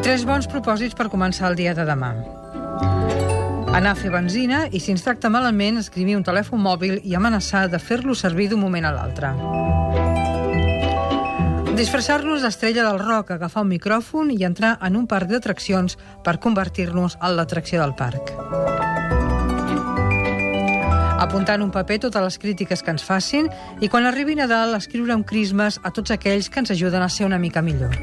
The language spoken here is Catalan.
Tres bons propòsits per començar el dia de demà. Anar a fer benzina i, si ens tracta malament, escrivir un telèfon mòbil i amenaçar de fer-lo servir d'un moment a l'altre. Disfressar-nos d'estrella del rock, agafar un micròfon i entrar en un parc d'atraccions per convertir-nos en l'atracció del parc. Apuntar en un paper totes les crítiques que ens facin i quan arribi Nadal escriure un crismes a tots aquells que ens ajuden a ser una mica millor.